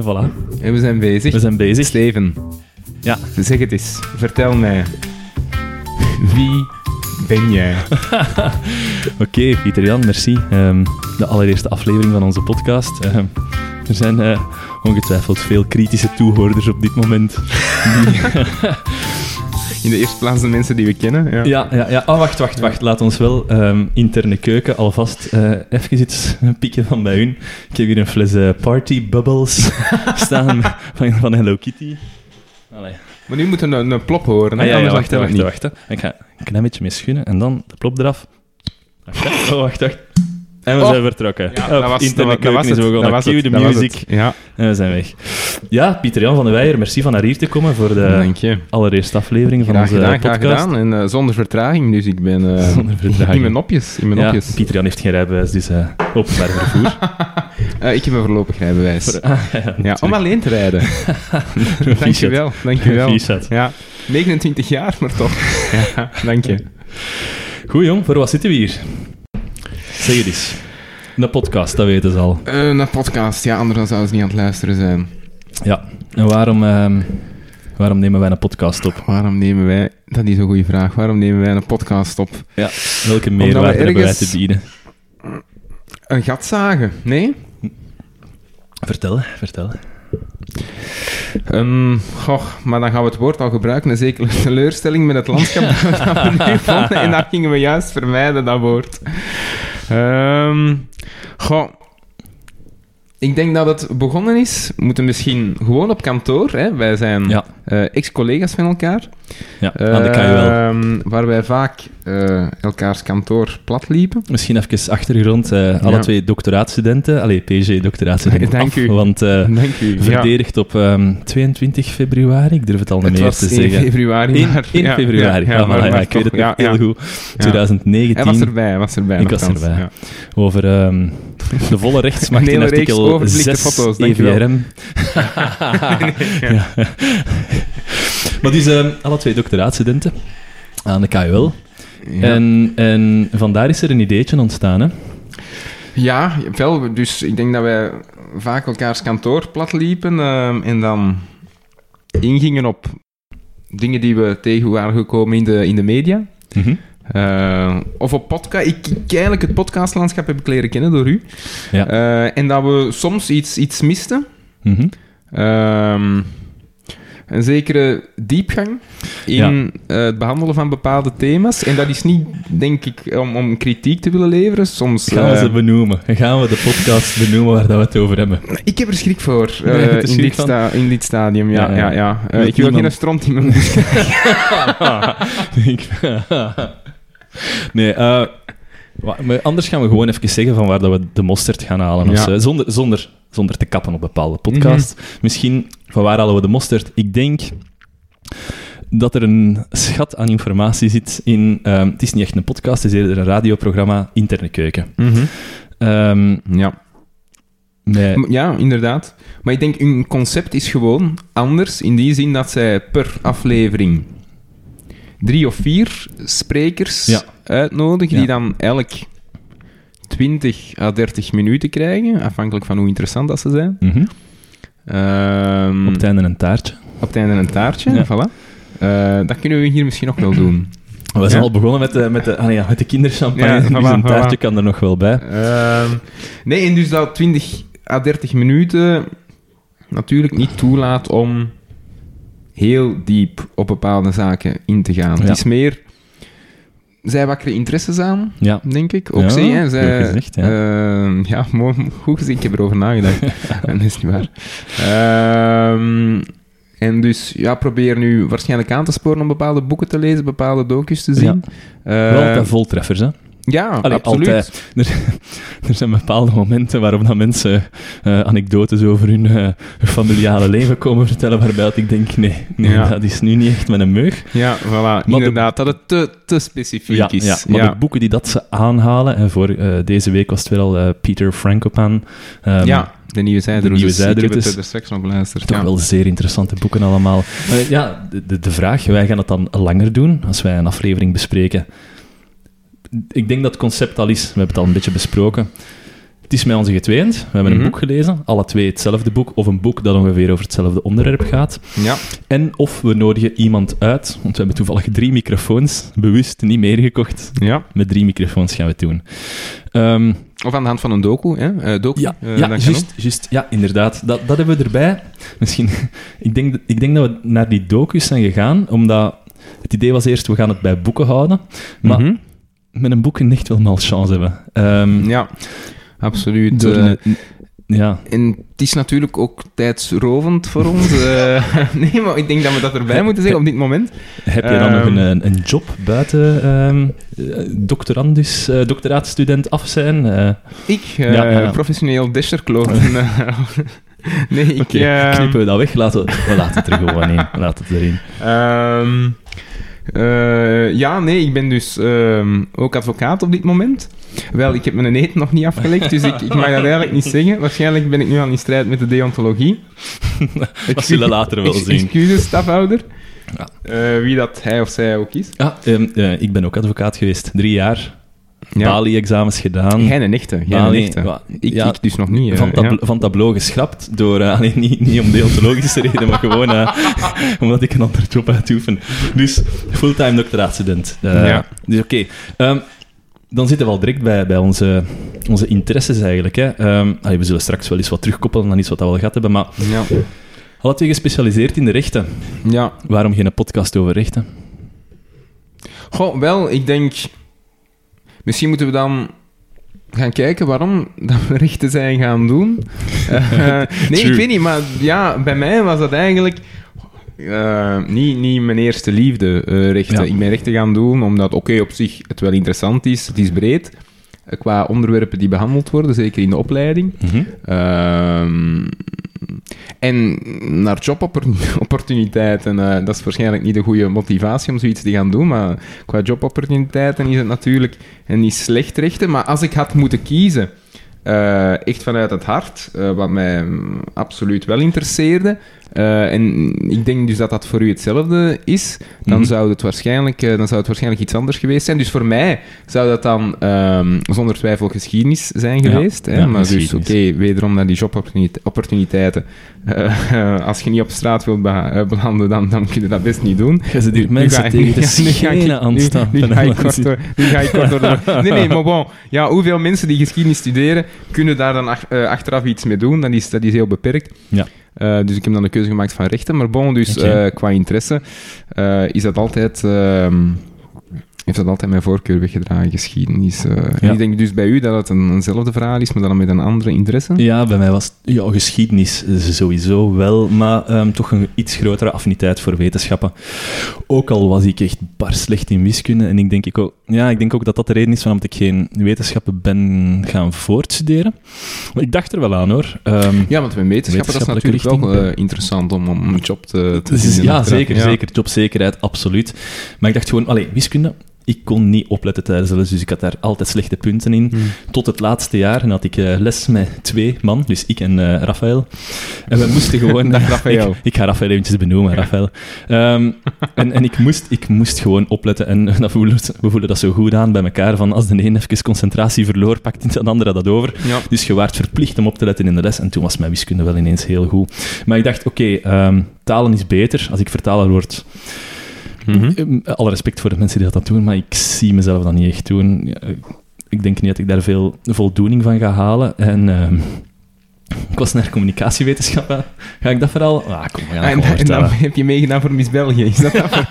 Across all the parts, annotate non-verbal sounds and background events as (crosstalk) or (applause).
En voilà, En we zijn bezig. we zijn bezig. Steven, Ja, zeg het eens. Vertel mij. Wie ben jij? (laughs) oké, Pieter Jan, merci. Ehm, de allereerste aflevering van onze podcast. Ehm, er zijn eh, ongetwijfeld veel kritische toehoorders op dit moment. (laughs) (laughs) In de eerste plaats de mensen die we kennen. Ja. Ja, ja, ja. Oh, wacht, wacht, wacht. Laat ons wel ehm, interne keuken alvast eh, even iets (laughs) pikken van bij hun. Ik heb hier een fles eh, Party Bubbles (laughs) staan van, van Hello Kitty. Allee. Maar nu moeten we een, een plop horen. hè? Ah, ja, ja, wacht, wacht, wacht. Ik ga een klein beetje mee en dan de plop eraf. Wacht. Oh, wacht, wacht. En we Oh. zijn vertrokken. Ja, dat was, interne dat, wa- dat was keuken het. is ook al Dat was cue het. the dat was music. het. Ja, En we zijn weg. Ja, Pieter-Jan van der Weijer, merci van naar hier te komen voor de allereerste aflevering van Graag onze gedaan, graag podcast. gedaan. En eh, zonder vertraging, dus ik ben eh, (laughs) Zonder vertraging. in mijn nopjes. In mijn Ja, nopjes. Pieter-Jan heeft geen rijbewijs, dus eh, openbaar vervoer. (laughs) Eh, ik heb een voorlopig rijbewijs. (laughs) Ah, ja, Ja, om alleen te rijden. dankjewel, dankjewel. Ja, 29 jaar, maar toch. Ja, dank je. Goed jong, voor wat zitten we hier? Zeg het eens. Een podcast, dat weten ze al. Eh, een podcast, ja, anders zouden ze niet aan het luisteren zijn. Ja. En waarom, ehm, waarom nemen wij een podcast op? Waarom nemen wij, dat is een goede vraag, waarom nemen wij een podcast op? Ja. Welke meerwaarde hebben wij ergens- te bieden? Een gat zagen? Nee? Vertel, vertel. Ehm, goh, maar dan gaan we het woord al gebruiken. Een zekere (laughs) teleurstelling met het landschap (laughs) dat we nu vonden. En dat gingen we juist vermijden, dat woord. Ehm, goh, ik denk dat het begonnen is. We moeten misschien gewoon op kantoor. Hè. Wij zijn Ja, eh, ex-collega's van elkaar. ja aan de KUL. Ehm, waar wij vaak eh, elkaars kantoor plat liepen. Misschien even achtergrond. eh, alle Ja. twee doctoraatstudenten. Allee, PG-doctoraatstudenten (laughs) Dank af, u. Want (laughs) Dank u. Ja. verdedigd op ehm, 22 februari. Ik durf het al niet meer te 1 zeggen. februari. In, maar- in ja, februari. Ja, voilà, maar- ik weet het nog ja, heel goed. Ja. 2019. Hij was erbij, was erbij. Ik was erbij. ja. Over ehm, de volle rechtsmacht in artikel overblikte 6 foto's. EVRM. (laughs) ja. (laughs) Maar dus ehm, alle twee doctoraatstudenten aan de KUL. Ja. En, en vandaar is er een ideetje ontstaan. Hè? Ja, wel. Dus ik denk dat wij vaak elkaars kantoor plat liepen ehm, en dan ingingen op dingen die we tegen waren gekomen in de, in de media. Mhm. Eh, of op podcast. Ik, ik eigenlijk het podcastlandschap heb ik leren kennen door u. Ja. Eh, en dat we soms iets, iets misten. Mhm. Ehm, een zekere diepgang in eh, het behandelen van bepaalde thema's. En dat is niet, denk ik, om, om kritiek te willen leveren. Soms... Gaan we ze benoemen? Gaan we de podcast benoemen waar dat we het over hebben? Ik heb er schrik voor Nee, in, dit sta- in dit stadium. Ja, Ja, ja, ik wil niemand- geen stront in mijn (laughs) (laughs) (laughs) nee, eh, maar anders gaan we gewoon even zeggen van waar dat we de mosterd gaan halen. of Ja. zo. Zonder, zonder, zonder te kappen op bepaalde podcasts. Misschien, van waar halen we de mosterd? Ik denk dat er een schat aan informatie zit in... ehm, het is niet echt een podcast, het is eerder een radioprogramma, Interne Keuken. Ehm, Ja. M- ja, inderdaad. Maar ik denk, hun concept is gewoon anders. In die zin dat zij per aflevering drie of vier sprekers Ja. uitnodigen, die dan elk 20 à 30 minuten krijgen, afhankelijk van hoe interessant dat ze zijn. mhm. Ehm, Op het einde een taartje. op het einde een taartje, Ja. voilà. Eh, dat kunnen we hier misschien ook wel doen. We zijn Ja. al begonnen met de, met de, ah ja, met de kinderchampagne, dus een taartje voilà. kan er nog wel bij. Ehm, nee, en dus dat 20 à 30 minuten natuurlijk niet toelaat om heel diep op bepaalde zaken in te gaan. Ja. Het is meer... Zij wakkeren interesses aan, Ja. denk ik. Ook Ja, zij, hè. goed Zij, gezegd, ja. ehm, ja, mooi, goed gezien. Ik heb erover nagedacht. (laughs) dat is niet waar. Ehm, en dus, ja, probeer nu waarschijnlijk aan te sporen om bepaalde boeken te lezen, bepaalde docus te zien. Wel Ehm, voltreffers, hè? Ja, Allee, absoluut. altijd. (laughs) Er, er zijn bepaalde momenten waarop dat mensen eh, anekdotes over hun, eh, hun familiale leven komen vertellen, waarbij ik denk, nee, nee Ja. dat is nu niet echt met een meug. Ja, voilà. de- Inderdaad, dat het te, te specifiek Ja, is. ja, maar de boeken die dat ze aanhalen, en voor eh, deze week was het weer al Peter Frankopan, ehm, ja, de nieuwe zijderoutes. nieuwe Ik heb zijderoutes. het er straks nog beluisterd. Toch Ja. wel zeer interessante boeken allemaal. Maar ja, de, de, de vraag, wij gaan het dan langer doen, als wij een aflevering bespreken. Ik denk dat het concept al is, we hebben het al een beetje besproken. Het is met onze getweend. We hebben Mhm. een boek gelezen, alle twee hetzelfde boek, of een boek dat ongeveer over hetzelfde onderwerp gaat. Ja. En of we nodigen iemand uit, want we hebben toevallig drie microfoons, bewust niet meer gekocht. ja. Met drie microfoons gaan we het doen. Ehm, Of aan de hand van een docu, hè? Eh, docu, ja, eh, ja. Ja, inderdaad. Dat, dat hebben we erbij. Misschien, (laughs) ik, denk, dat- ik denk dat we naar die docus zijn gegaan, omdat het idee was eerst, we gaan het bij boeken houden. Maar Mhm. Met een boek echt wel mal chance hebben. Ehm, Ja, absoluut. door eh. een- ja, En het is natuurlijk ook tijdsrovend voor ons. eh. (laughs) nee, maar ik denk dat we dat erbij moeten zeggen op dit moment. heb je dan nog Ehm. een, een, job buiten eh, doctorandus, doctoraatstudent af zijn? Ik, Ja, professioneel desherkloot. (laughs) (laughs) nee, ik... Knippen we dat weg? Laten we, we laten het er gewoon in. Laten het erin. Eh, ja, nee, ik ben dus ehm, ook advocaat op dit moment. Wel, ik heb mijn eet nog niet afgelegd, dus ik, ik mag dat eigenlijk niet zeggen. Waarschijnlijk ben ik nu al in strijd met de deontologie. (laughs) Dat zullen we later wel zien. Excuses, stafhouder. Ja. Eh, wie dat hij of zij ook is. Ehm, eh, ik ben ook advocaat geweest. Drie jaar. Ja. Bali-examens gedaan. Jij een echte, wa- Ik, ja, ik dus nog niet. eh, van, tab ja. van tableau geschrapt door, eh, alleen niet, niet om deontologische reden, maar gewoon eh, (laughs) omdat ik een andere job uitoefen. Dus fulltime doctoraatstudent. Eh, Ja. Dus oké. Ehm, dan zitten we al direct bij, bij onze, onze interesses eigenlijk. Hè. Ehm, allee, we zullen straks wel eens wat terugkoppelen aan iets wat we al gehad hebben, maar Ja. alle twee gespecialiseerd in de rechten. ja. Waarom geen podcast over rechten? Goh, wel, ik denk... Misschien moeten we dan gaan kijken waarom dat we rechten zijn gaan doen. (laughs) Eh, nee, ik weet niet, maar ja, bij mij was dat eigenlijk... eh, niet, niet mijn eerste liefde, eh, rechten. Ja. Ik ben rechten gaan doen omdat, oké, op zich het wel interessant is. Het is breed. qua onderwerpen die behandeld worden, zeker in de opleiding. Ehm, en naar jobopportuniteiten, (laughs) eh, dat is waarschijnlijk niet de goede motivatie om zoiets te gaan doen, maar qua jobopportuniteiten is het natuurlijk niet slecht rechten. Maar als ik had moeten kiezen, eh, echt vanuit het hart, eh, wat mij mm, absoluut wel interesseerde, eh, en ik denk dus dat dat voor u hetzelfde is, dan, Mhm. zou het waarschijnlijk, eh, dan zou het waarschijnlijk iets anders geweest zijn. Dus voor mij zou dat dan ehm, zonder twijfel geschiedenis zijn Ja, geweest. hè? ja, maar dus, oké, wederom naar die jobopportuniteiten. Eh, (laughs) als je niet op straat wilt be- belanden, dan, dan kun je dat best niet doen. Je zit hier mensen ga ik- tegen de (laughs) schenen aan staan. Nu ga ik kort door- kort de- (laughs) Nee, nee, maar bon. Ja, hoeveel mensen die geschiedenis studeren, kunnen daar dan ach- achteraf iets mee doen? Dat is, dat is heel beperkt. Ja. Eh, dus ik heb dan de keuze gemaakt van rechten. Maar bon, dus eh, qua interesse eh, is dat altijd... heeft dat altijd mijn voorkeur weggedragen, geschiedenis. eh. En ik denk dus bij u dat het een, eenzelfde verhaal is, maar dan met een andere interesse. Ja, bij mij was het ja, geschiedenis sowieso wel, maar ehm, toch een iets grotere affiniteit voor wetenschappen. Ook al was ik echt bar slecht in wiskunde. En ik denk, ik ook, ja, ik denk ook dat dat de reden is waarom ik geen wetenschappen ben gaan voortstuderen. Maar ik dacht er wel aan hoor. Ehm, Ja, want met wetenschappen dat is natuurlijk wel eh, interessant om, om een job te, te Dus vinden. ja, zeker, zeker. Jobzekerheid, absoluut. Maar ik dacht gewoon, allee, wiskunde, ik kon niet opletten tijdens de les, dus ik had daar altijd slechte punten in. Hmm. Tot het laatste jaar, en had ik eh, les met twee man, dus ik en eh Rafael. En we moesten (laughs) gewoon... Dag. (laughs) Ik, ik ga Rafael eventjes benoemen, Rafael. Ehm, en en ik, moest, ik moest gewoon opletten, en (laughs) dat voelde, we voelden dat zo goed aan bij elkaar, van als de een even concentratie verloor, pakt de andere dat over. Ja. Dus je waart verplicht om op te letten in de les. En toen was mijn wiskunde wel ineens heel goed. Maar ik dacht, oké, ehm, talen is beter. Als ik vertaler word... Eh, Alle respect voor de mensen die dat doen, maar ik zie mezelf dat niet echt doen. Ja, Ik denk niet dat ik daar veel voldoening van ga halen. En ehm, ik was naar communicatiewetenschappen. Ga ik dat vooral... Ah, kom, dat En, dan heb je meegedaan voor Miss België. Is dat dat? (laughs)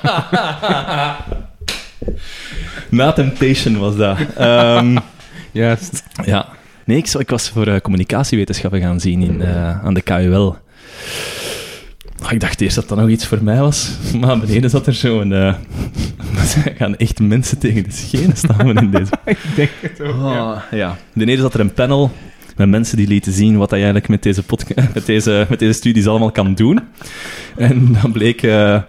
Na Temptation was dat. Ehm, Juist. ja. Nee, ik, ik was voor eh, communicatiewetenschappen gaan zien in, eh, aan de KUL. Ah, ik dacht eerst dat dat nog iets voor mij was, (laughs) maar beneden zat er zo'n... eh er (laughs) gaan echt mensen tegen de schenen staan in deze... (laughs) Ik denk het ook. ja. Oh, ja. Beneden zat er een panel met mensen die lieten zien wat hij eigenlijk met deze, met deze, met deze studies allemaal kan doen. En dan bleek... eh,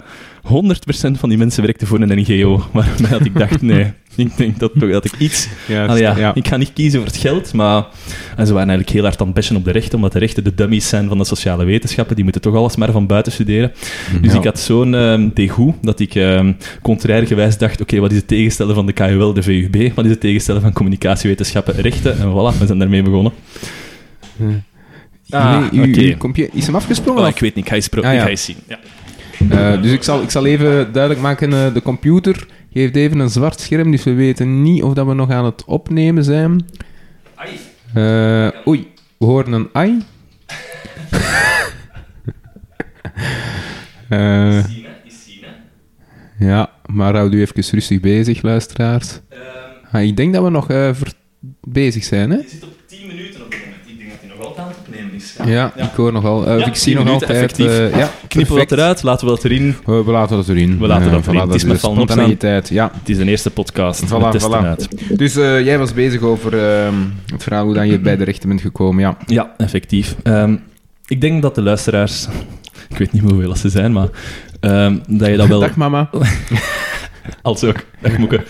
100% van die mensen werkte voor een NGO. Waarbij (laughs) dat ik dacht, nee, ik denk dat, toch dat ik iets... Juist, ja, ja. Ik ga niet kiezen voor het geld, maar en ze waren eigenlijk heel hard aan het bashen op de rechten, omdat de rechten de dummies zijn van de sociale wetenschappen. Die moeten toch alles maar van buiten studeren. Dus Ja. ik had zo'n degoe dat ik ehm contrair gewijs dacht, oké, wat is het tegenstellen van de KUL, de VUB? Wat is het tegenstellen van communicatiewetenschappen, rechten? En voilà, we zijn daarmee begonnen. Ah, nee, u, is hem afgesprongen? Oh, ik weet niet, ik ga eens, pro- Ah, ik ja. ga eens zien. Ja. Eh, dus ik zal, ik zal even duidelijk maken, eh, de computer geeft even een zwart scherm, dus we weten niet of dat we nog aan het opnemen zijn. Eh, oei, we horen een ai. (laughs) Ja, maar houd u even rustig bezig, luisteraars. Ah, ik denk dat we nog bezig zijn, hè? Je zit op 10 minuten op dit moment. Ik denk dat hij nog altijd aan het opnemen is. Ja, ik hoor nog al. eh, ik zie 10 nog altijd. eh, ja, (laughs) Knippen we dat eruit, laten we dat erin. We, laten dat erin. We laten Eh, dat erin. Het is met opstaan. spontaniteit, ja. Het is de eerste podcast. Voilà, voilà. Dus jij was bezig over ehm, het verhaal hoe dat je bij de rechten bent gekomen, ja. Ja, effectief. Ehm, ik denk dat de luisteraars... (laughs) Ik weet niet hoeveel ze zijn, maar... ehm, dat je dat (laughs) wel... Dag mama. Als ook. Dag Moeke.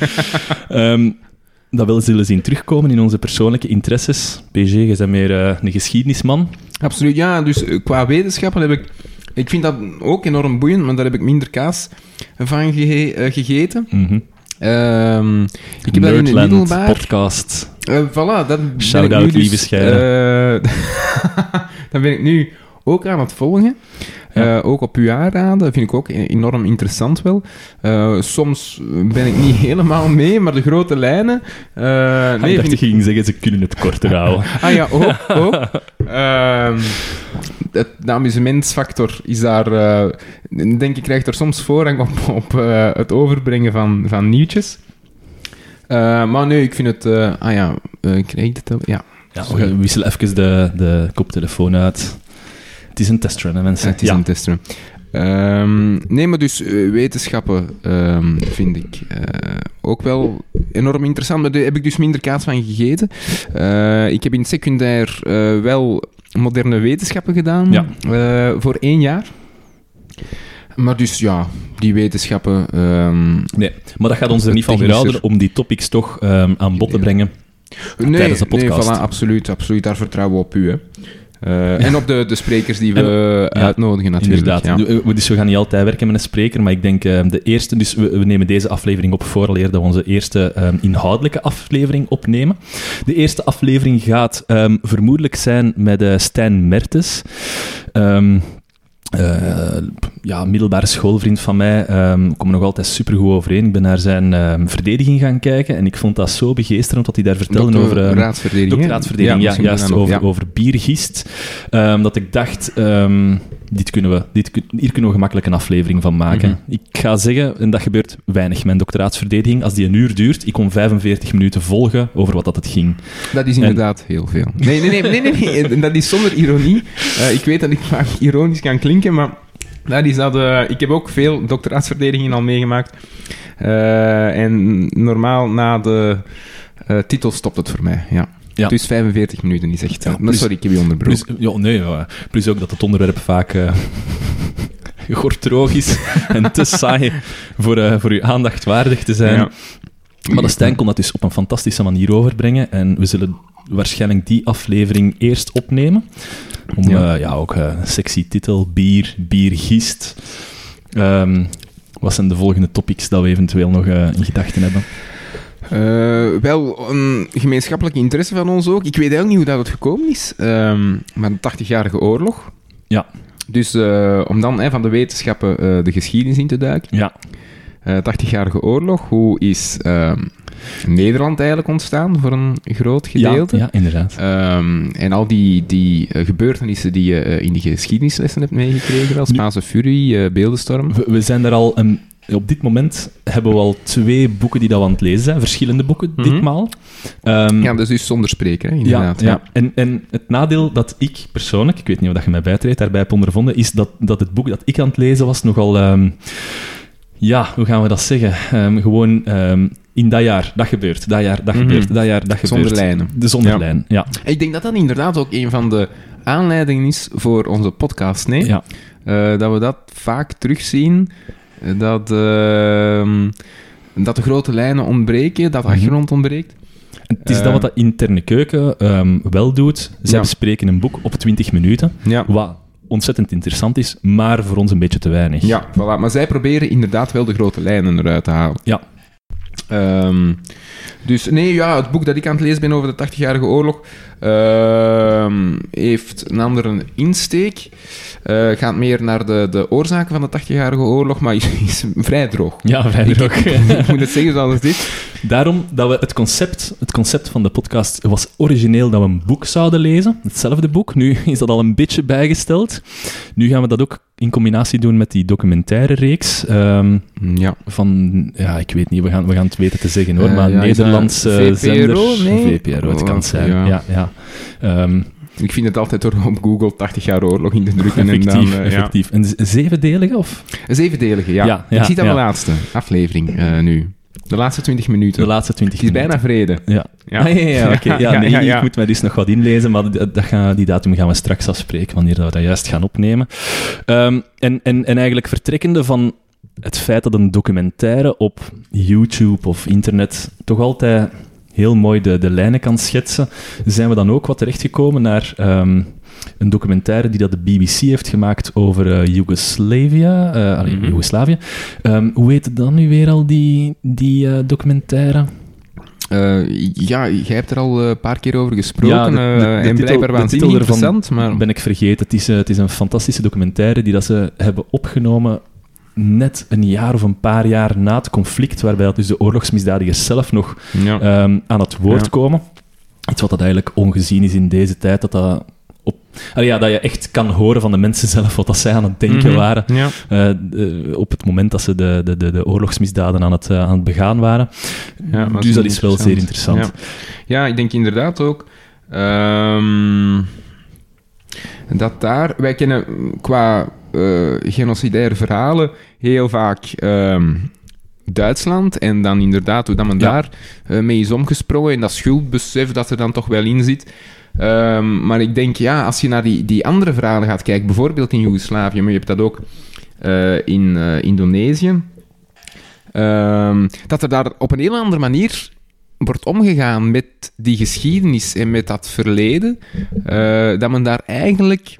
Dat wel zullen zien terugkomen in onze persoonlijke interesses. PG, je bent meer eh, een geschiedenisman. Absoluut, ja. Dus eh, qua wetenschappen heb ik... Ik vind dat ook enorm boeiend, maar daar heb ik minder kaas van ge- eh, gegeten. Mhm. Ehm, ik heb dat in het Nerdland middelbaar... podcast. Voilà, dat ben Shout-out, ik nu dus, lieve eh, (laughs) dat ben ik nu ook aan het volgen. Ja. Eh, ook op uw aanraden, vind ik ook e- enorm interessant wel. Eh, soms ben ik niet (laughs) helemaal mee, maar de grote lijnen... eh, Nee, nee, ik dacht je ging zeggen, ze kunnen het korter houden. (laughs) Ah ja, ook. (laughs) ook. Ehm, het, de amusementsfactor is daar... denk ik, krijgt er soms voorrang op, op het overbrengen van, van nieuwtjes. Maar nee, ik vind het... ah ja, krijg ik het... Ja. Ja, we wisselen even de, de koptelefoon uit. Het is een testrun, hè, mensen. Het is ja. een testrun. Ehm, nee, maar dus eh, wetenschappen ehm, vind ik eh, ook wel enorm interessant. Maar daar heb ik dus minder kaas van gegeten. Eh, ik heb in het secundair eh, wel moderne wetenschappen gedaan. Ja. eh, voor één jaar. Maar dus ja, die wetenschappen... ehm, Nee, maar dat gaat ons er niet van weerhouden om die topics toch ehm, aan bod te brengen. nee, tijdens de podcast. Nee, voilà, absoluut, absoluut. Daar vertrouwen we op u. Hè. Eh, En op de, de sprekers die we uitnodigen natuurlijk. Inderdaad. Ja. Du- we- Dus we gaan niet altijd werken met een spreker, maar ik denk ehm, de eerste... Dus we, we nemen deze aflevering op vooraleer dat we onze eerste ehm, inhoudelijke aflevering opnemen. De eerste aflevering gaat ehm, vermoedelijk zijn met eh Stijn Mertens. Ehm, eh, ja, middelbare schoolvriend van mij. ehm we komen nog altijd supergoed overeen. Ik ben naar zijn ehm, verdediging gaan kijken en ik vond dat zo begeesterend wat hij daar vertelde over... hè? Doctoraatsverdediging, ja, juist, over, over biergist. Dat ik dacht, dit kunnen we, dit, hier kunnen we gemakkelijk een aflevering van maken. Mhm. Ik ga zeggen, en dat gebeurt weinig, mijn doctoraatsverdediging. Als die een uur duurt, ik kon 45 minuten volgen over wat dat het ging. Dat is inderdaad heel veel. Nee, nee, nee, nee, nee, nee. Dat is zonder ironie. Eh, ik weet dat ik vaak ironisch kan klinken, maar dat is dat, eh, ik heb ook veel doctoraatsverdedigingen al meegemaakt. Eh, en normaal na de titel stopt het voor mij. Ja. Ja. Dus 45 minuten is echt. Ja, plus- sorry, ik heb je onderbroken. Plus, ja, nee, ja. plus ook dat het onderwerp vaak eh (laughs) gortroog is (laughs) en te saai voor, eh, voor uw aandacht waardig te zijn. Ja. Maar de Stijn kon dat dus op een fantastische manier overbrengen. En we zullen waarschijnlijk die aflevering eerst opnemen. Om Ja. ja, ja ook eh, een sexy titel, bier, biergist. Ehm, wat zijn de volgende topics dat we eventueel nog eh, in gedachten hebben? Eh, wel een gemeenschappelijke interesse van ons ook. Ik weet eigenlijk niet hoe dat het gekomen is. Ehm, maar de 80-jarige oorlog. Ja. Dus eh, om dan hè, van de wetenschappen eh, de geschiedenis in te duiken. Ja, Eh 80-jarige oorlog, hoe is ehm, Nederland eigenlijk ontstaan voor een groot ja, gedeelte? ja inderdaad. Ehm, en al die, die gebeurtenissen die je in die geschiedenislessen hebt meegekregen, wel Spaanse eh, Beeldenstorm. We, we zijn daar al... een op dit moment hebben we al twee boeken die dat we aan het lezen zijn. Verschillende boeken, Mhm. ditmaal. Ehm, Ja, is dus zonder spreken, hè, Ja, inderdaad. ja. En, en het nadeel dat ik persoonlijk, ik weet niet of dat je mij bijtreedt, daarbij heb ondervonden, is dat, dat het boek dat ik aan het lezen was nogal... ehm, ja, hoe gaan we dat zeggen? Ehm, gewoon ehm, in dat jaar, dat gebeurt, dat jaar, dat Mhm. gebeurt, dat jaar, dat gebeurt. Zonder lijnen. De zonder Ja. lijn, ja. Ik denk dat dat inderdaad ook een van de aanleidingen is voor onze podcast, nee? ja. Eh, dat we dat vaak terugzien dat, ehm, dat de grote lijnen ontbreken, dat de Mhm. achtergrond ontbreekt. Het is Eh. dat wat de interne keuken ehm, wel doet. Zij Ja. bespreken een boek op 20 minuten, Ja. wat ontzettend interessant is, maar voor ons een beetje te weinig. Ja, voilà. Maar zij proberen inderdaad wel de grote lijnen eruit te halen. Ja. Ehm, dus nee, ja, het boek dat ik aan het lezen ben over de 80-jarige oorlog ehm, heeft een andere insteek. Eh, gaat meer naar de, de oorzaken van de 80-jarige oorlog, maar (laughs) is, vrij droog. Ja, verder ook. (laughs) ik moet het zeggen zoals dit. Daarom dat we het concept, het concept van de podcast was origineel dat we een boek zouden lezen. Hetzelfde boek. Nu is dat al een beetje bijgesteld. Nu gaan we dat ook in combinatie doen met die documentaire reeks. ehm, Ja. van, ja, ik weet niet, we gaan, we gaan het weten te zeggen hoor. Eh, maar ja, Nederlandse VPRO? zender. Nee? VPRO, het Oh, kan zijn. ja. Ja, ja. Ehm, Ik vind het altijd door op Google 80 jaar oorlog in te drukken. effectief, en dan, ja. effectief. Een zevendelige of? Een zevendelige, ja. Ik zie dat de laatste aflevering eh, nu. De laatste 20 minuten. De laatste twintig Het is bijna vrede. Ja. Ja. Ah, ja, oké. (laughs) Ja, nee, ja, ja. ik moet mij dus nog wat inlezen, maar dat, dat gaan, die datum gaan we straks afspreken, wanneer we dat juist gaan opnemen. Ehm, en, en, en eigenlijk vertrekkende van het feit dat een documentaire op YouTube of internet toch altijd heel mooi de, de lijnen kan schetsen, zijn we dan ook wat terechtgekomen naar ehm, een documentaire die dat de BBC heeft gemaakt over Joegoslavië. eh, allee, Mhm. Joegoslavië. Hoe heet het dan nu weer al, die, die eh, documentaire? Eh, ja, jij hebt er al eh, een paar keer over gesproken. Ja, de- de- de en titel- blijkbaar waanzinnig interessant. Maar... ben ik vergeten. Het is, het is een fantastische documentaire die dat ze hebben opgenomen net een jaar of een paar jaar na het conflict, waarbij dat dus de oorlogsmisdadigers zelf nog ja. ehm, aan het woord Ja. komen. Iets wat dat eigenlijk ongezien is in deze tijd, dat dat... Allee, ja, dat je echt kan horen van de mensen zelf wat dat zij aan het denken Mhm. waren Ja. eh, de- op het moment dat ze de, de, de, de oorlogsmisdaden aan het, eh, aan het begaan waren. Ja, dus dat dat is wel zeer interessant. Ja. ja, ik denk inderdaad ook ehm, dat daar... Wij kennen qua eh genocidaire verhalen heel vaak ehm, Duitsland en dan inderdaad hoe dat men daar eh, mee is omgesprongen en dat schuldbesef dat er dan toch wel in zit. Ehm, maar ik denk, ja, als je naar die, die andere verhalen gaat kijken, bijvoorbeeld in Joegoslavië, maar je hebt dat ook eh, in eh, Indonesië, ehm, dat er daar op een heel andere manier wordt omgegaan met die geschiedenis en met dat verleden, eh, dat men daar eigenlijk...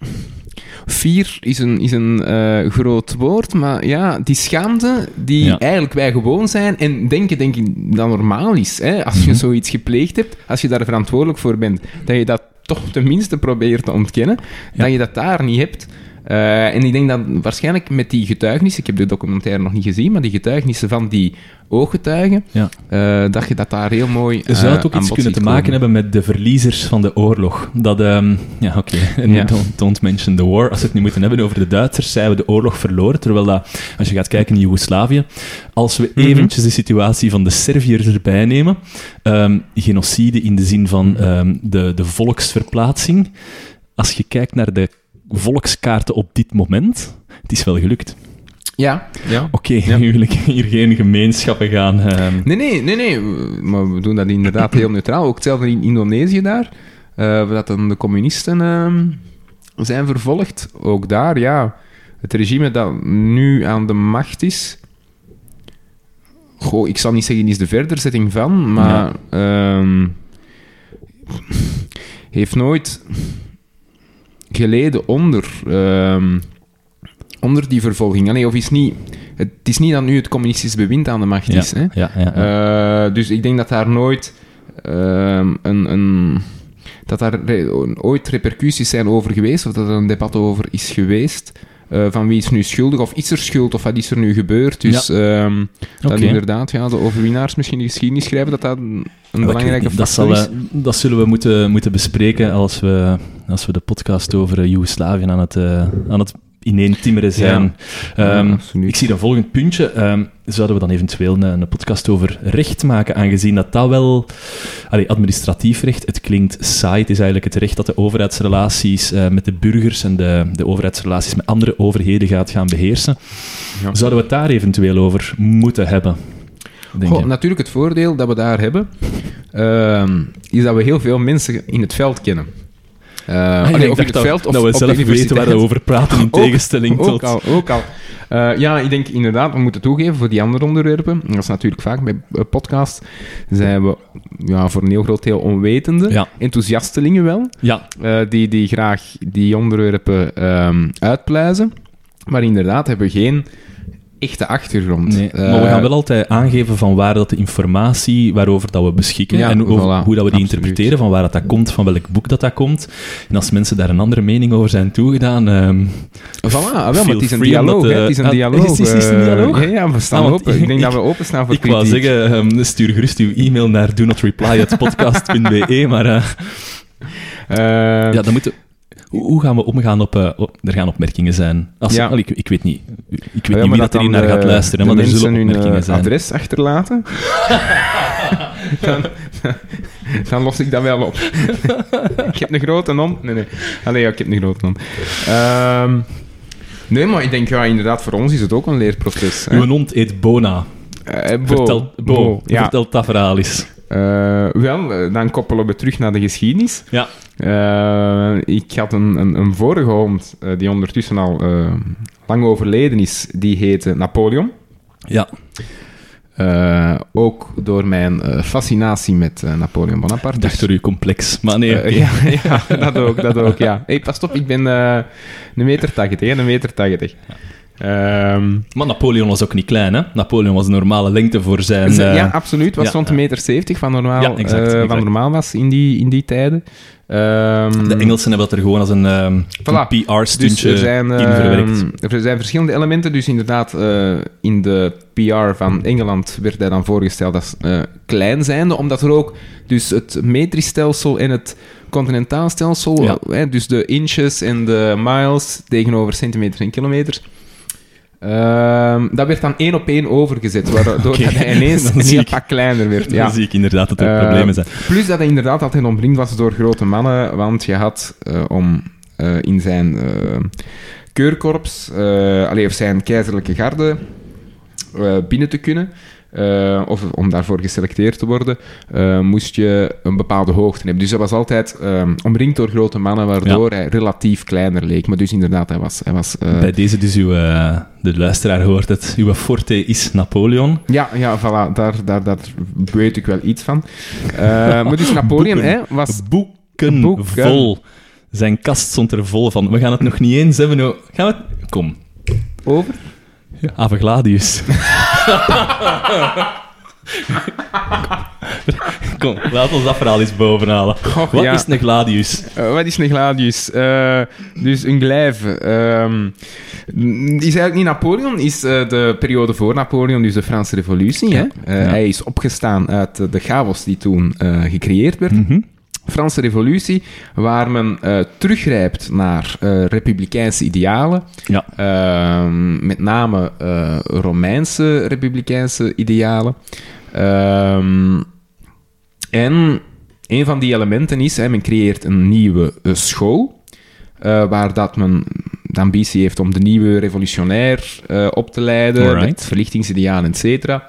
Vier is een, is een eh, groot woord, maar ja, die schaamte die Ja. eigenlijk wij gewoon zijn en denken, denk ik, dat normaal is. Hè? Als je Mhm. zoiets gepleegd hebt, als je daar verantwoordelijk voor bent, dat je dat toch tenminste probeert te ontkennen, Ja. dat je dat daar niet hebt. Eh, en ik denk dat waarschijnlijk met die getuigenissen, ik heb de documentaire nog niet gezien, maar die getuigenissen van die ooggetuigen, Ja. eh, dat je dat daar heel mooi Zou eh, het ook aan iets kunnen te maken komen. hebben met de verliezers van de oorlog? Dat, ehm, ja, oké, (laughs) en Ja. don't, don't mention the war. Als we het nu moeten hebben over de Duitsers, zijn we de oorlog verloren. Terwijl dat, als je gaat kijken in Joegoslavië, als we Mhm. eventjes de situatie van de Serviërs erbij nemen, ehm, genocide in de zin van ehm, de, de volksverplaatsing, als je kijkt naar de volkskaarten op dit moment, het is wel gelukt. Ja, ja. Oké, Ja. nu wil ik hier geen gemeenschappen gaan... ehm, Nee, nee, nee, nee. we- Maar we doen dat inderdaad heel neutraal. Ook hetzelfde in Indonesië daar. eh, waar dat dan de communisten ehm, zijn vervolgd. Ook daar, ja. Het regime dat nu aan de macht is... Goh, ik zal niet zeggen is de verderzetting van, maar... ehm, heeft nooit geleden onder... ehm, onder die vervolging. Allee, of is niet... Het is niet dat nu het communistisch bewind aan de macht is, hè. ja, ja. Eh, dus ik denk dat daar nooit ehm, een, een, dat daar ooit repercussies zijn over geweest, of dat er een debat over is geweest. Eh, van wie is nu schuldig, of is er schuld, of wat is er nu gebeurd. Dus ehm, dat inderdaad ja, de overwinnaars misschien de geschiedenis schrijven, dat dat een, belangrijke dat, factor zal, is. eh, dat zullen we moeten, moeten bespreken als we, als we de podcast over Joegoslavië aan het, eh, aan het ineentimmeren zijn. Ja, Ehm, ik zie een volgend puntje. Ehm, zouden we dan eventueel een, een podcast over recht maken, aangezien dat dat wel... Allee, administratief recht, het klinkt saai. Het is eigenlijk het recht dat de overheidsrelaties eh, met de burgers en de, de overheidsrelaties met andere overheden gaat gaan beheersen. Ja. Zouden we het daar eventueel over moeten hebben? Goh, natuurlijk, het voordeel dat we daar hebben, ehm, is dat we heel veel mensen in het veld kennen. In dacht het dat, veld of we op de zelf weten waar we over praten, in (laughs) Ook- tegenstelling ook tot... al, ook al. Eh, ja, ik denk inderdaad, we moeten toegeven voor die andere onderwerpen. Dat is natuurlijk vaak bij eh, podcasts. Zijn we ja, voor een heel groot deel onwetende. Ja. Enthousiastelingen wel. Ja, die, die graag die onderwerpen uitpluizen. Maar inderdaad hebben we geen echte achtergrond. nee. Eh, maar we gaan wel altijd aangeven van waar dat de informatie waarover dat we beschikken Ja, en over, voilà, hoe dat we die absoluut. interpreteren, van waar dat, dat komt, van welk boek dat dat komt. En als mensen daar een andere mening over zijn toegedaan... ehm, Voilà, ah, wel, maar het is een dialoog. dat, eh, het is een ah, dialoog. is- is- is het een eh, dialoog? Ja, ja, we staan Ah, open. Ik denk ik- dat we openstaan voor (laughs) ik wou kritiek. zeggen, ehm, stuur gerust uw e-mail naar do not reply at podcast.be, maar eh, Eh, ja, dan moeten... Hoe, hoe gaan we omgaan op... eh, op- er gaan opmerkingen zijn. Als, Ja. al, ik, ik weet niet. Ik weet ja, niet wie dat er naar gaat de- luisteren, maar er zullen hun opmerkingen eh, zijn. adres achterlaten. (laughs) dan, dan los ik dat wel op. ik heb een grote hond. Nee, nee. Allee, ja, ik heb een grote hond. Ehm, nee, maar ik denk, ja, inderdaad, voor ons is het ook een leerproces. Uw hond eet Bona. Eh, Bo, Vertel, Bo, Bo, ja. vertel dat verhaal eens. Eh, wel, eh, dan koppelen we terug naar de geschiedenis. Ja. Eh, ik had een, een, een vorige hond, die ondertussen al lang overleden is, die heette Napoleon. Ja, ook door mijn fascinatie met Napoleon Bonaparte. dacht door uw complex. Maar nee, ja, (laughs) ja, dat ook, dat ook, ja. hey, pas op, ik ben een meter tachtig, hè, een meter tachtig. Ehm, Maar Napoleon was ook niet klein, hè? Napoleon was een normale lengte voor zijn... Ze- eh, ja, absoluut. was ja, rond ja. een meter zeventig van normaal, Ja, exact, eh, exact. van normaal was in die, in die tijden. Ehm, de Engelsen hebben dat er gewoon als een, ehm, Voilà. een dus PR-stuntje zijn, in verwerkt. er zijn verschillende elementen. Dus inderdaad, eh, in de PR van Engeland werd hij dan voorgesteld als eh, klein zijnde, omdat er ook dus het metrisch stelsel en het continentaal stelsel, Ja. dus de inches en de miles tegenover centimeters en kilometers, ehm, dat werd dan één op één overgezet, waardoor (laughs) hij ineens (laughs) (laughs) een heel pak kleiner werd. Ja. Dan zie ik inderdaad dat er Eh, problemen zijn. Plus dat hij inderdaad altijd omringd was door grote mannen, want je had eh, om eh, in zijn eh, keurkorps, allee, of zijn keizerlijke garde, binnen te kunnen, eh, of om daarvoor geselecteerd te worden, eh, moest je een bepaalde hoogte hebben. Dus hij was altijd eh, omringd door grote mannen, waardoor hij relatief kleiner leek. Maar dus inderdaad, hij was... Hij was Bij deze dus uw... de luisteraar hoort het. Uw forte is Napoleon. ja, ja, voilà, daar, daar, daar weet ik wel iets van. Maar dus Napoleon Boeken. hè, was... Boeken, Boeken. vol. Zijn kast stond er vol van. We gaan het nog niet eens hebben. Gaan we. Kom. Over? Ave Gladius. (laughs) (laughs) Kom, laat ons dat verhaal eens bovenhalen. Goh, Wat ja. is een Gladius? Eh, wat is een gladius? Eh, dus een glijve. ehm, is eigenlijk niet Napoleon, is eh, de periode voor Napoleon, dus de Franse Revolutie. Hè? Ja. Hij is opgestaan uit de chaos die toen gecreëerd werd. Mhm. Franse Revolutie, waar men eh, teruggrijpt naar eh, republikeinse idealen. Ja. Ehm, met name eh, Romeinse republikeinse idealen. Ehm, en een van die elementen is, hè, men creëert een nieuwe school, waar dat men de ambitie heeft om de nieuwe revolutionair op te leiden, Alright. met verlichtingsidealen, et cetera.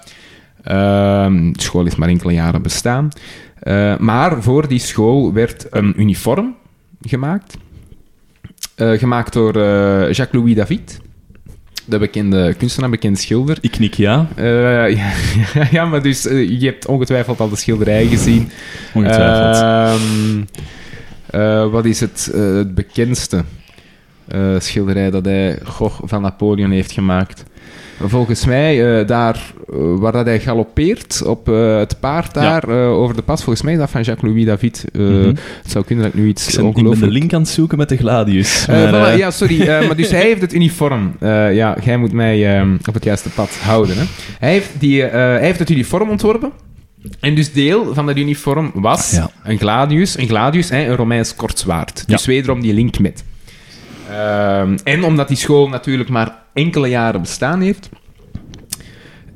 Ehm, de school heeft maar enkele jaren bestaan. Eh, maar voor die school werd een uniform gemaakt. Eh, gemaakt door eh, Jacques-Louis David, de bekende kunstenaar, bekende schilder. Ik knik ja, (laughs) ja, ja, maar dus je hebt ongetwijfeld al de schilderij gezien. ongetwijfeld. Ehm, eh, wat is het, het bekendste schilderij dat hij goh, van Napoleon heeft gemaakt? Volgens mij, eh, daar eh, waar dat hij galoppeert op eh, het paard daar over de pas, volgens mij is dat van Jacques-Louis David. Mhm. Het zou kunnen dat ik nu iets ik, ben, ik ben ongelooflijk... de link aan het zoeken met de Gladius. Maar, ja, sorry. maar dus hij heeft het uniform. Ja, jij moet mij ehm, op het juiste pad houden. Hè. Hij, heeft die, hij heeft het uniform ontworpen. En dus deel van dat uniform was Ja. een gladius. Een gladius, hè, een Romeins kortzwaard. Dus wederom die link met. Ehm, en omdat die school natuurlijk maar enkele jaren bestaan heeft...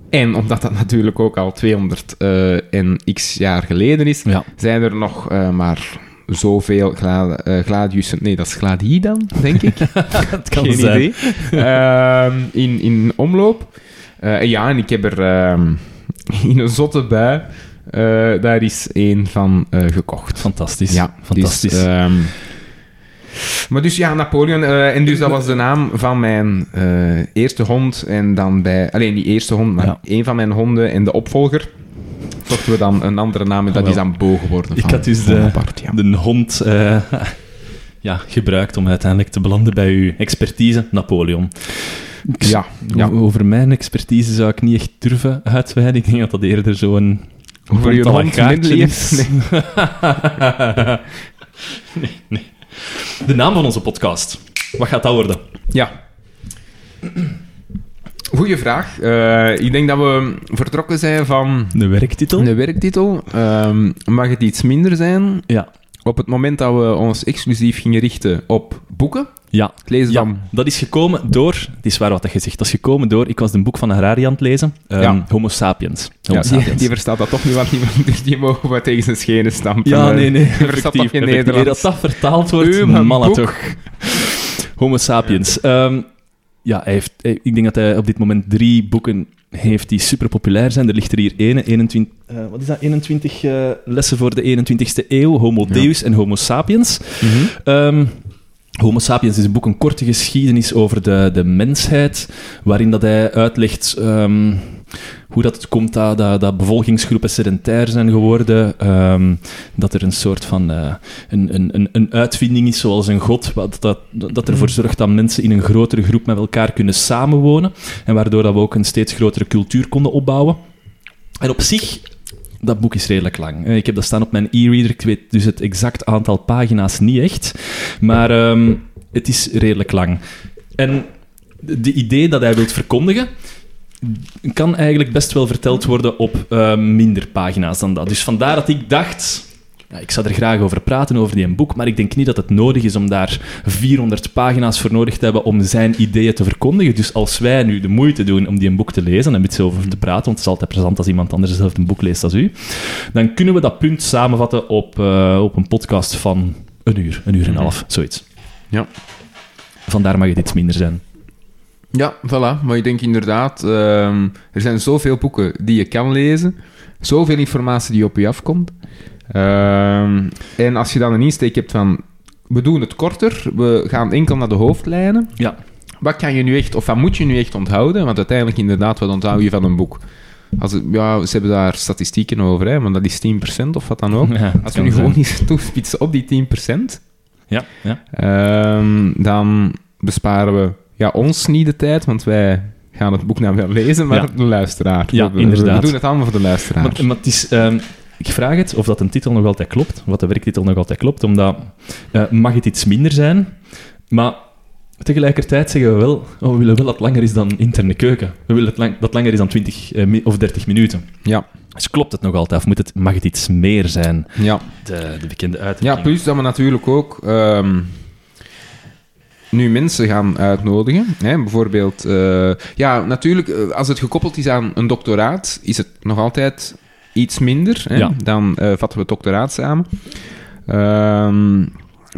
En omdat dat natuurlijk ook al 200 eh, en x jaar geleden is, ja. zijn er nog eh, maar zoveel gla eh, gladiussen... Nee, dat is gladie dan, denk ik. (laughs) het kan Geen zijn. idee. Ehm, in, in omloop. Ja, en ik heb er ehm, (laughs) in een zotte bui daar is één van gekocht. Fantastisch. Ja, fantastisch. Dus, Maar dus ja, Napoleon. eh, en dus dat was de naam van mijn eh, eerste hond. En dan bij... Alleen niet eerste hond, maar Ja. één van mijn honden en de opvolger. Zochten we dan een andere naam en dat is dan Bo geworden. Ik van had dus de, Bonaparte, ja. de hond eh, (laughs) ja, gebruikt om uiteindelijk te belanden bij uw expertise, Napoleon. Ja, Over mijn expertise zou ik niet echt durven uitweiden. Ik denk dat dat eerder zo'n... Voor je hond is. (laughs) nee, nee. De naam van onze podcast. Wat gaat dat worden? Ja. Goeie vraag. Eh, ik denk dat we vertrokken zijn van De werktitel? een werktitel. Ehm, mag het iets minder zijn? Ja. Op het moment dat we ons exclusief gingen richten op boeken, Ja. van... dat is gekomen door... Het is waar wat je zegt. Dat is gekomen door... Ik was een boek van Harari aan het lezen. Ehm, Ja. Homo sapiens. Homo Ja, die, sapiens. die verstaat dat toch niet, want die, dus die mogen we tegen zijn schenen stampen. Ja, Eh, nee, nee. Die verstaat effectief. Nederlands? Dat dat vertaald wordt, Uw, mijn mannen boek. toch. Homo sapiens. Ehm, ja, hij heeft, hij- ik denk dat hij op dit moment drie boeken heeft die super populair zijn. Er ligt er hier ene, 21, eh, wat is dat, 21 eh, lessen voor de 21ste eeuw. Homo. Deus en Homo sapiens. Ehm, Homo sapiens is een boek, een korte geschiedenis over de, de mensheid, waarin dat hij uitlegt ehm, hoe dat het komt dat, dat, dat bevolkingsgroepen sedentair zijn geworden, ehm, dat er een soort van eh, een, een, een, een uitvinding is, zoals een god, wat, dat, dat ervoor zorgt dat mensen in een grotere groep met elkaar kunnen samenwonen, en waardoor dat we ook een steeds grotere cultuur konden opbouwen. En op zich dat boek is redelijk lang. Eh, Ik heb dat staan op mijn e-reader. Ik weet dus het exact aantal pagina's niet echt. Maar ehm, het is redelijk lang. En de de idee dat hij wilt verkondigen, kan eigenlijk best wel verteld worden op eh, minder pagina's dan dat. Dus vandaar dat ik dacht... Ja, ik zou er graag over praten, over die boek, maar ik denk niet dat het nodig is om daar 400 pagina's voor nodig te hebben om zijn ideeën te verkondigen. Dus als wij nu de moeite doen om die een boek te lezen en een beetje over te praten, want het is altijd plezant als iemand anders zelf een boek leest als u, dan kunnen we dat punt samenvatten op, eh, op een podcast van een uur, een uur en een half, zoiets. Ja. Vandaar mag het iets minder zijn. Ja, voilà. Maar ik denk inderdaad, ehm, er zijn zoveel boeken die je kan lezen, zoveel informatie die op je afkomt. Ehm, en als je dan een insteek hebt van, we doen het korter, we gaan enkel naar de hoofdlijnen. Ja. Wat kan je nu echt, of wat moet je nu echt onthouden? Want uiteindelijk inderdaad, wat onthoud je van een boek? Als het, ja, ze hebben daar statistieken over, hè, maar dat is 10% of wat dan ook. (laughs) Ja, Als we nu gewoon eens (laughs) toespitsen op die 10%, Ja, ja. Ehm, dan besparen we ja, ons niet de tijd, want wij gaan het boek nou wel lezen, maar Ja. de luisteraar. Ja, We- inderdaad. We doen het allemaal voor de luisteraar. Maar, maar het is, ehm, ik vraag het of dat een titel nog altijd klopt, dat de werktitel nog altijd klopt, omdat eh, mag het iets minder zijn, maar tegelijkertijd zeggen we wel, oh, we willen wel dat het langer is dan interne keuken. We willen lang, dat het langer is dan 20 eh, of 30 minuten. ja, Dus klopt het nog altijd, of moet het, mag het iets meer zijn? ja. De, de bekende ja, uitdrukking. plus dat we natuurlijk ook ehm, nu mensen gaan uitnodigen. Hè, bijvoorbeeld, eh, ja, natuurlijk, als het gekoppeld is aan een doctoraat, is het nog altijd iets minder. Hè? Ja. Dan eh, vatten we het doctoraat samen. Ehm,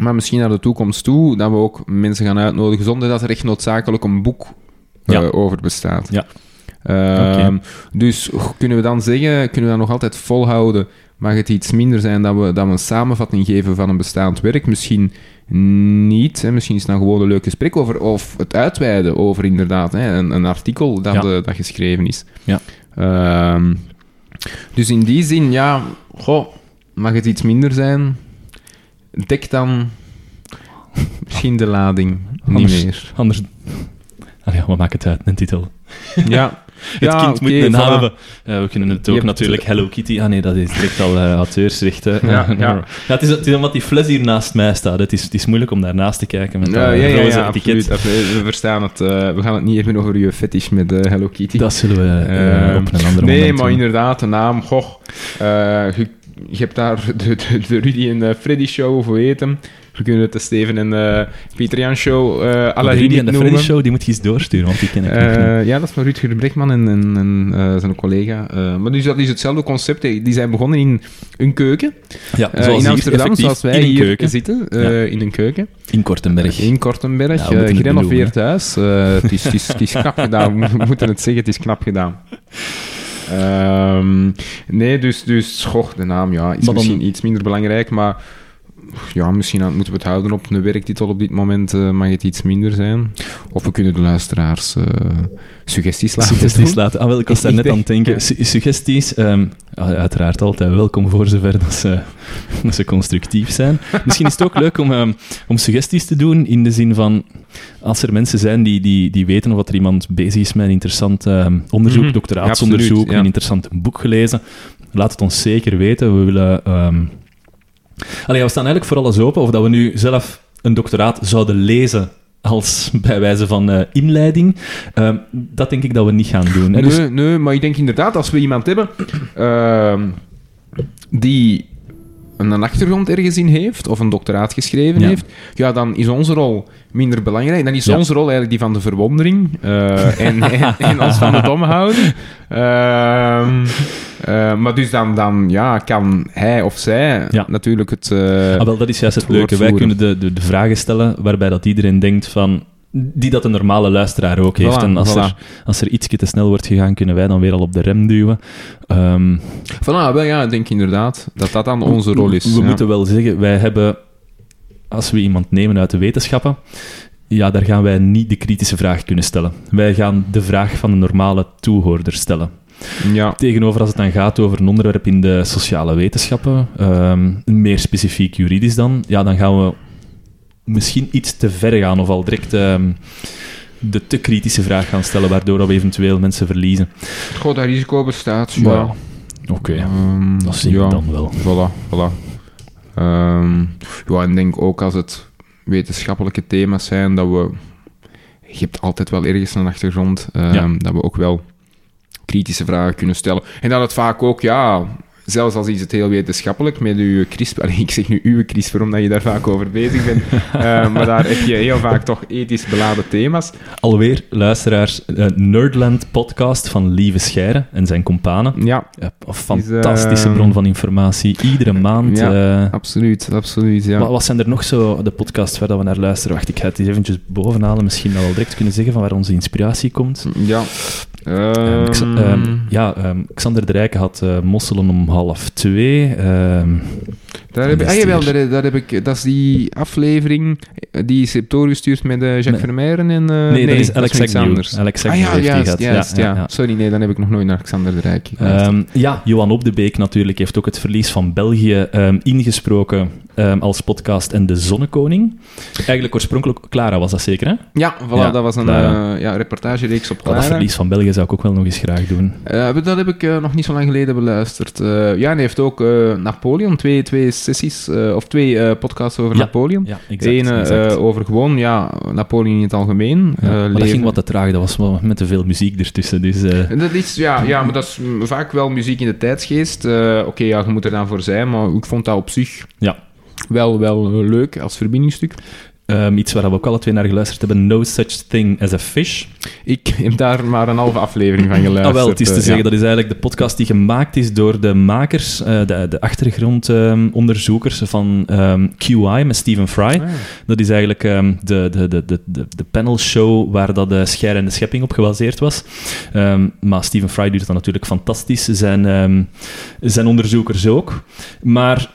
maar misschien naar de toekomst toe, dat we ook mensen gaan uitnodigen zonder dat er echt noodzakelijk een boek eh, over bestaat. Ja. Ehm, Oké. Dus kunnen we dan zeggen, kunnen we dan nog altijd volhouden, mag het iets minder zijn dat we, dat we een samenvatting geven van een bestaand werk? Misschien niet. Hè? Misschien is het dan gewoon een leuk gesprek over, of het uitweiden over inderdaad hè? Een, een artikel dat, Ja. dat geschreven is. Ja. Ehm, dus in die zin, ja, goh, mag het iets minder zijn? Dek dan (laughs) misschien de lading niet Anders- meer. Anders... Ah ja, wat maakt het uit, een titel? Ja, (laughs) (laughs) Het Ja, kind moet een naam voilà. hebben. Ja, we kunnen het ook hebt- natuurlijk Hello Kitty... Ah nee, dat is direct al uh, auteursrecht. hè. (laughs) (laughs) Ja, ja. het, is, het is omdat die fles hier naast mij staat. Het is, het is moeilijk om daarnaast te kijken met Ja, dat ja, roze etiket. absoluut. We verstaan het. eh, we gaan het niet even over je fetish met eh, Hello Kitty. Dat zullen we eh, Ehm, op een andere nee, moment maar doen. inderdaad, de naam, goh. eh, je, je hebt daar de, de, de Rudy en eh, Freddy show, of hoe heet hem? We kunnen het de Steven en eh Pieter Jan show, à la de Rudy en de noemen. Freddy Show, die moet je eens doorsturen, want die ken ik niet. Ja, dat is van Rutger Brekman en, en, en zijn collega. Maar dus dat is hetzelfde concept. Die zijn begonnen in een keuken. Ja, in Amsterdam, zoals wij in een hier keuken. zitten. Ja. In een keuken. In Kortenberg. In Kortenberg, Ja, gerenoveerd huis. Het, is, het, is, het is knap gedaan, (laughs) we moeten het zeggen, het is knap gedaan. Ehm, nee, dus, dus goh, de naam ja, is Maar dan- misschien iets minder belangrijk, maar ja, misschien moeten we het houden op een werktitel op dit moment. eh, mag het iets minder zijn. Of we kunnen de luisteraars eh, suggesties laten Suggesties doen. laten. Ah, wel, ik was daar net aan het denken. Su- Suggesties, ehm, uiteraard altijd welkom voor zover dat ze, (laughs) dat ze constructief zijn. Misschien is het ook leuk om, ehm, om suggesties te doen in de zin van, als er mensen zijn die, die, die weten of dat er iemand bezig is met een interessant ehm, onderzoek, doctoraatsonderzoek, Ja, absoluut, ja. een interessant boek gelezen, laat het ons zeker weten. We willen... Allee, we staan eigenlijk voor alles open, of dat we nu zelf een doctoraat zouden lezen als (laughs) bij wijze van eh, inleiding. Ehm, dat denk ik dat we niet gaan doen. hè. Dus- Nee, nee, maar ik denk inderdaad, als we iemand hebben ehm, die een achtergrond ergens in heeft, of een doctoraat geschreven Ja. heeft, ja, dan is onze rol minder belangrijk. Dan is Ja. onze rol eigenlijk die van de verwondering eh, en, (laughs) en, en ons van de dom houden. Ehm, eh, maar dus dan, dan ja, kan hij of zij Ja. natuurlijk het... eh, Ah, wel, dat is juist het het leuke. Wij kunnen de, de, de vragen stellen waarbij dat iedereen denkt van... Die dat een normale luisteraar ook heeft. En als, voilà. er, als er ietsje te snel wordt gegaan, kunnen wij dan weer al op de rem duwen. Ehm, Voilà, wel ja, ik denk inderdaad dat dat dan onze rol is. We ja. moeten wel zeggen, wij hebben... Als we iemand nemen uit de wetenschappen... Ja, daar gaan wij niet de kritische vraag kunnen stellen. Wij gaan de vraag van een normale toehoorder stellen. Ja. Tegenover als het dan gaat over een onderwerp in de sociale wetenschappen, ehm, meer specifiek juridisch dan, ja, dan gaan we misschien iets te ver gaan of al direct ehm, de te kritische vraag gaan stellen, waardoor we eventueel mensen verliezen. Goh, dat risico bestaat. Ja. Oké, Ehm, dat we ja. dan wel. Voilà, voilà. Ehm, ja, en denk ook als het wetenschappelijke thema's zijn, dat we... Je hebt altijd wel ergens een achtergrond, ehm, Ja. dat we ook wel kritische vragen kunnen stellen. En dat het vaak ook, ja... Zelfs als is het heel wetenschappelijk met uw CRISPR... (laughs) Allee, ik zeg nu uw CRISPR, omdat je daar vaak over bezig bent. (laughs) Ehm, maar daar heb je heel vaak toch ethisch beladen thema's. Alweer, luisteraars, eh, Nerdland podcast van Lieve Scheire en zijn companen. Ja, fantastische ehm, bron van informatie, iedere maand. Ja. eh, absoluut, absoluut, ja. Wat, wat zijn er nog zo, de podcasts waar dat we naar luisteren? Wacht, ik ga het eens eventjes bovenhalen. Misschien al direct kunnen zeggen van waar onze inspiratie komt. Ja. Ehm, Ehm, ehm, ja, Xander de Rijken had eh, Mosselen om half twee. Daar heb, ah, jawel, daar, daar heb ik, dat is die aflevering, eh, die is doorgestuurd met eh, Jacques Nee. Vermeijeren en... eh, nee, dat is Alex weer iets Agnew. anders. Alex Ah ja, heeft die juist, gehad. juist, ja, ja, ja. Sorry, nee, dan heb ik nog nooit naar Alexander de Rijk ja, Johan Op de Beek natuurlijk heeft ook het verlies van België ingesproken als podcast en de Zonnekoning. Eigenlijk oorspronkelijk Clara was dat zeker, hè? ja, voilà, dat was een ja, reportagereeks op dat Clara. verlies van België zou ik ook wel nog eens graag doen. Eh, dat heb ik eh, nog niet zo lang geleden beluisterd. Eh, ja, en hij heeft ook Napoleon, twee, twee sessies, of twee podcasts over Ja, Napoleon. Ja, De exact. over gewoon, ja, Napoleon in het algemeen. Ja, maar dat ging wat te traag, dat was wel met te veel muziek ertussen. Dus, Dat is, ja, ja, maar dat is vaak wel muziek in de tijdsgeest. Oké, ja, je moet er dan voor zijn, maar ik vond dat op zich Ja. wel, wel leuk als verbindingstuk. Ehm, iets waar we ook alle twee naar geluisterd hebben, No Such Thing as a Fish. Ik heb daar maar een halve aflevering van geluisterd. Ah, wel, het is te eh, zeggen, ja. dat is eigenlijk de podcast die gemaakt is door de makers, eh, de, de achtergrondonderzoekers van ehm, QI met Stephen Fry. Ah, Dat is eigenlijk ehm, de, de, de, de, de, panelshow waar dat de Scher en de Schepping op gebaseerd was. Ehm, maar Stephen Fry doet dat natuurlijk fantastisch. Zijn, ehm, zijn onderzoekers ook. Maar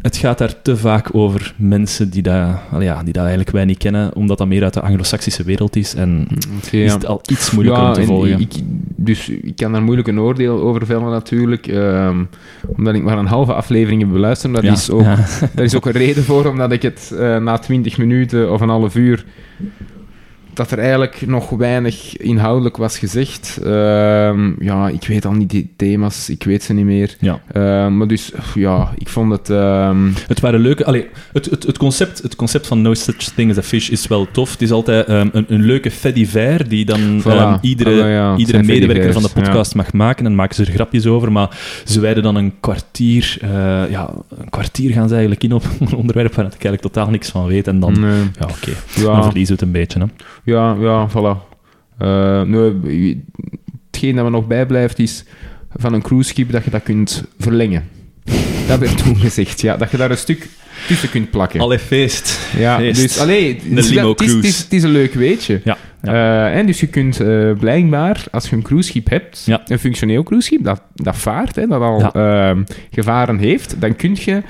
het gaat daar te vaak over mensen die dat, ja, die dat eigenlijk wij niet kennen, omdat dat meer uit de anglo-saxische wereld is. En is het al iets moeilijker om te en volgen. Ik, dus ik kan daar moeilijk een oordeel over vellen natuurlijk, ehm, omdat ik maar een halve aflevering heb beluisterd. Dat Ja, is ook. (laughs) Daar is ook een reden voor, omdat ik het eh, na 20 minuten of een half uur. Dat er eigenlijk nog weinig inhoudelijk was gezegd. Ehm, ja, ik weet al niet die thema's, ik weet ze niet meer. Ja. Ehm, maar dus, ja, ik vond het. ehm, Het waren leuke... Allee, het, het, het, concept, het concept van No Such Thing as a Fish is wel tof. Het is altijd een, een leuke fediver die dan Voilà. iedere, Ah, ja, iedere zijn medewerker van de podcast mag maken en maken ze er grapjes over. Maar ze wijden dan een kwartier... eh, ja, een kwartier gaan ze eigenlijk in op (laughs) een onderwerp waar ik eigenlijk totaal niks van weet. En dan... nee. Ja, oké. Dan verliezen we het een beetje, hè. Ja, ja, voilà. Eh, nee, hetgeen dat me nog bijblijft is van een cruiseschip dat je dat kunt verlengen. (laughs) Dat werd toen gezegd, ja. Dat je daar een stuk tussen kunt plakken. Allee, feest. Ja, Feest. dus allee, het is- het is, een leuk weetje. Ja, ja. Eh, en dus je kunt eh, blijkbaar, als je een cruiseschip hebt, Ja. een functioneel cruiseschip, dat, dat vaart, hè, dat al Ja. ehm, gevaren heeft, dan kun je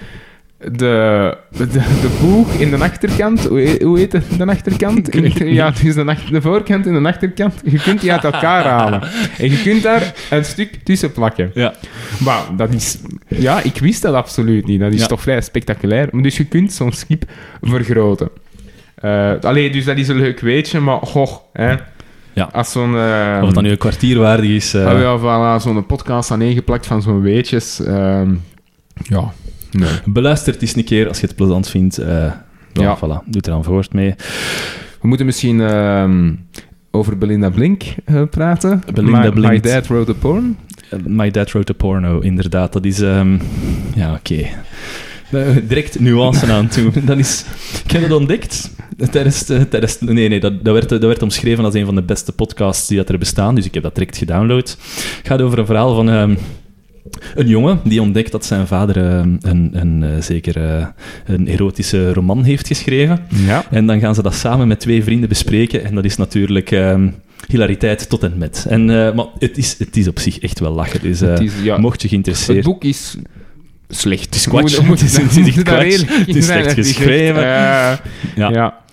de, de, de boeg in de achterkant, hoe heet, hoe heet het, de achterkant? (laughs) Ja, dus de, ach- de voorkant en de achterkant, je kunt die uit elkaar (laughs) halen. En je kunt daar een stuk tussen plakken. Ja. Maar dat is... Ja, ik wist dat absoluut niet. Dat is Ja. toch vrij spectaculair. Dus je kunt zo'n schip vergroten. Allee, dus dat is een leuk weetje, maar goh, hè. Ja. Als zo'n... eh, Of het dan nu een kwartier waardig is. eh, ah, ja, voilà, zo'n podcast aaneengeplakt van zo'n weetjes. ehm, ja, nee. Beluister het eens een keer als je het plezant vindt. eh ja, Ja. voilà. Doe er dan voort mee. We moeten misschien ehm, over Belinda Blink eh, praten. Belinda my, Blink. My Dad Wrote a Porn. Eh, My Dad Wrote a Porno, inderdaad. Dat is... ehm, ja, oké. (laughs) Direct nuance aan toe. (laughs) Dat is... Ik heb het ontdekt tijdens... de- tijdens nee, nee, dat, dat, werd, dat werd omschreven als een van de beste podcasts die dat er bestaan. Dus ik heb dat direct gedownload. Het gaat over een verhaal van... ehm, een jongen die ontdekt dat zijn vader ehm, een, een, eh, zeker eh, een erotische roman heeft geschreven. Ja. En dan gaan ze dat samen met twee vrienden bespreken. En dat is natuurlijk ehm, hilariteit tot en met. En, eh, maar het is, het is op zich echt wel lachen. Dus eh, Het is, ja, mocht je geïnteresseerd... het boek is slecht. Het is kwats. (laughs) Het is- het is. Het (laughs) slecht geschreven. Ja. ja.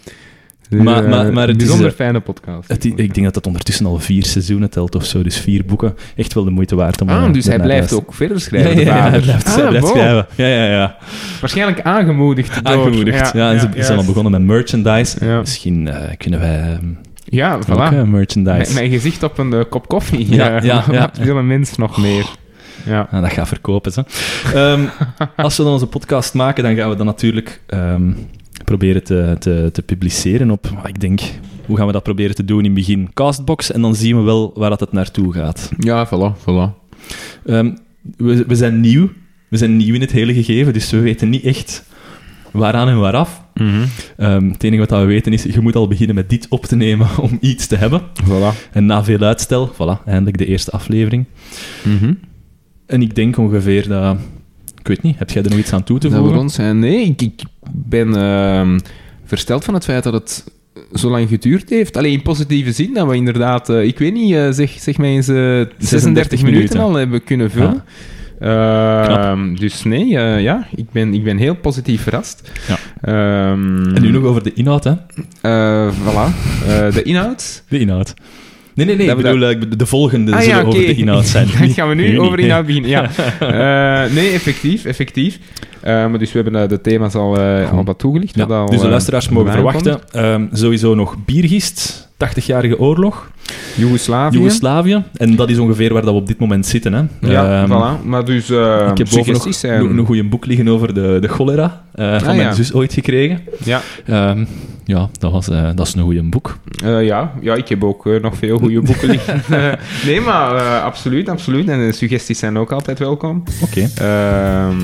Maar- Eh, maar- maar het is, bijzonder eh, fijne podcast. Het, ik denk dat het ondertussen al vier seizoenen telt of zo. Dus vier boeken. Echt wel de moeite waard om... ah, eh, dus hij blijft ook verder (laughs) schrijven. Ja, ja, ja, de hij blijft, hij Ah, blijft wow. schrijven. Ja, ja, ja. Waarschijnlijk aangemoedigd door... Aangemoedigd. Ja, en ze zijn al begonnen met merchandise. Misschien kunnen wij ehm, Ja, ook voilà. merchandise... Mijn, mijn gezicht op een kop koffie. Ja, ja, (laughs) ja. Wat wil een mens nog meer? Ja. Ah, dat gaat verkopen, ze. Ehm, (laughs) als we dan onze podcast maken, dan gaan we dat natuurlijk ehm, proberen te, te, te publiceren op, ah, ik denk, hoe gaan we dat proberen te doen in het begin? Castbox, en dan zien we wel waar dat het naartoe gaat. Ja, voilà, voilà. Ehm, we, we zijn nieuw. We zijn nieuw in het hele gegeven, dus we weten niet echt waaraan en waaraf. Ehm, het enige wat we weten is, je moet al beginnen met dit op te nemen (laughs) om iets te hebben. Voilà. En na veel uitstel, voilà, eindelijk de eerste aflevering. Mhm. En ik denk ongeveer dat... Ik weet niet, heb jij er nog iets aan toe te Dat we voegen? rond zijn. Nee, ik, ik ben ehm, versteld van het feit dat het zo lang geduurd heeft. Alleen in positieve zin, dat we inderdaad, eh, ik weet niet, eh, zeg, zeg mij eens, eh, 36, minuten, minuten. al hebben kunnen vullen. Ehm, dus nee, ja, ik ben, ik ben heel positief verrast. Ja. Ehm, En nu nog over de inhoud, hè? voilà. De inhoud. De inhoud. Nee, nee, nee, Dat ik we bedoel, eh, ik de volgende Ah, zullen ja, oké. over de inhoud zijn. (laughs) Dan gaan we nu (laughs) over inhoud beginnen. Ja. (laughs) Eh, nee, effectief, effectief. Eh, maar dus we hebben de thema's al, wat toegelicht. Ja, wat al, dus de luisteraars mogen verwachten. ehm, sowieso nog Biergist, 80-jarige oorlog, Joegoslavië. Joegoslavië. En dat is ongeveer waar dat we op dit moment zitten. Hè. Ja, Ehm, voilà. Maar dus uh, Ik heb boven nog, nog een goede boek liggen over de, de cholera. eh, van Ah, mijn ja. zus ooit gekregen. Ja, Ehm, ja, dat, was, eh, dat is een goede boek. ja, ja, ik heb ook nog veel goede (laughs) boeken liggen. (laughs) Nee, maar absoluut, absoluut. En suggesties zijn ook altijd welkom. Oké, Ehm,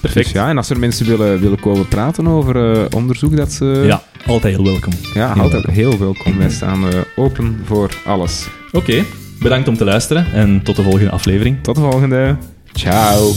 perfect. dus ja, en als er mensen willen, willen komen praten over eh, onderzoek, dat ze... ja, altijd heel welkom. ja heel altijd welkom. heel welkom. Wij staan eh, open voor alles. Oké, bedankt om te luisteren en tot de volgende aflevering. Tot de volgende. Ciao.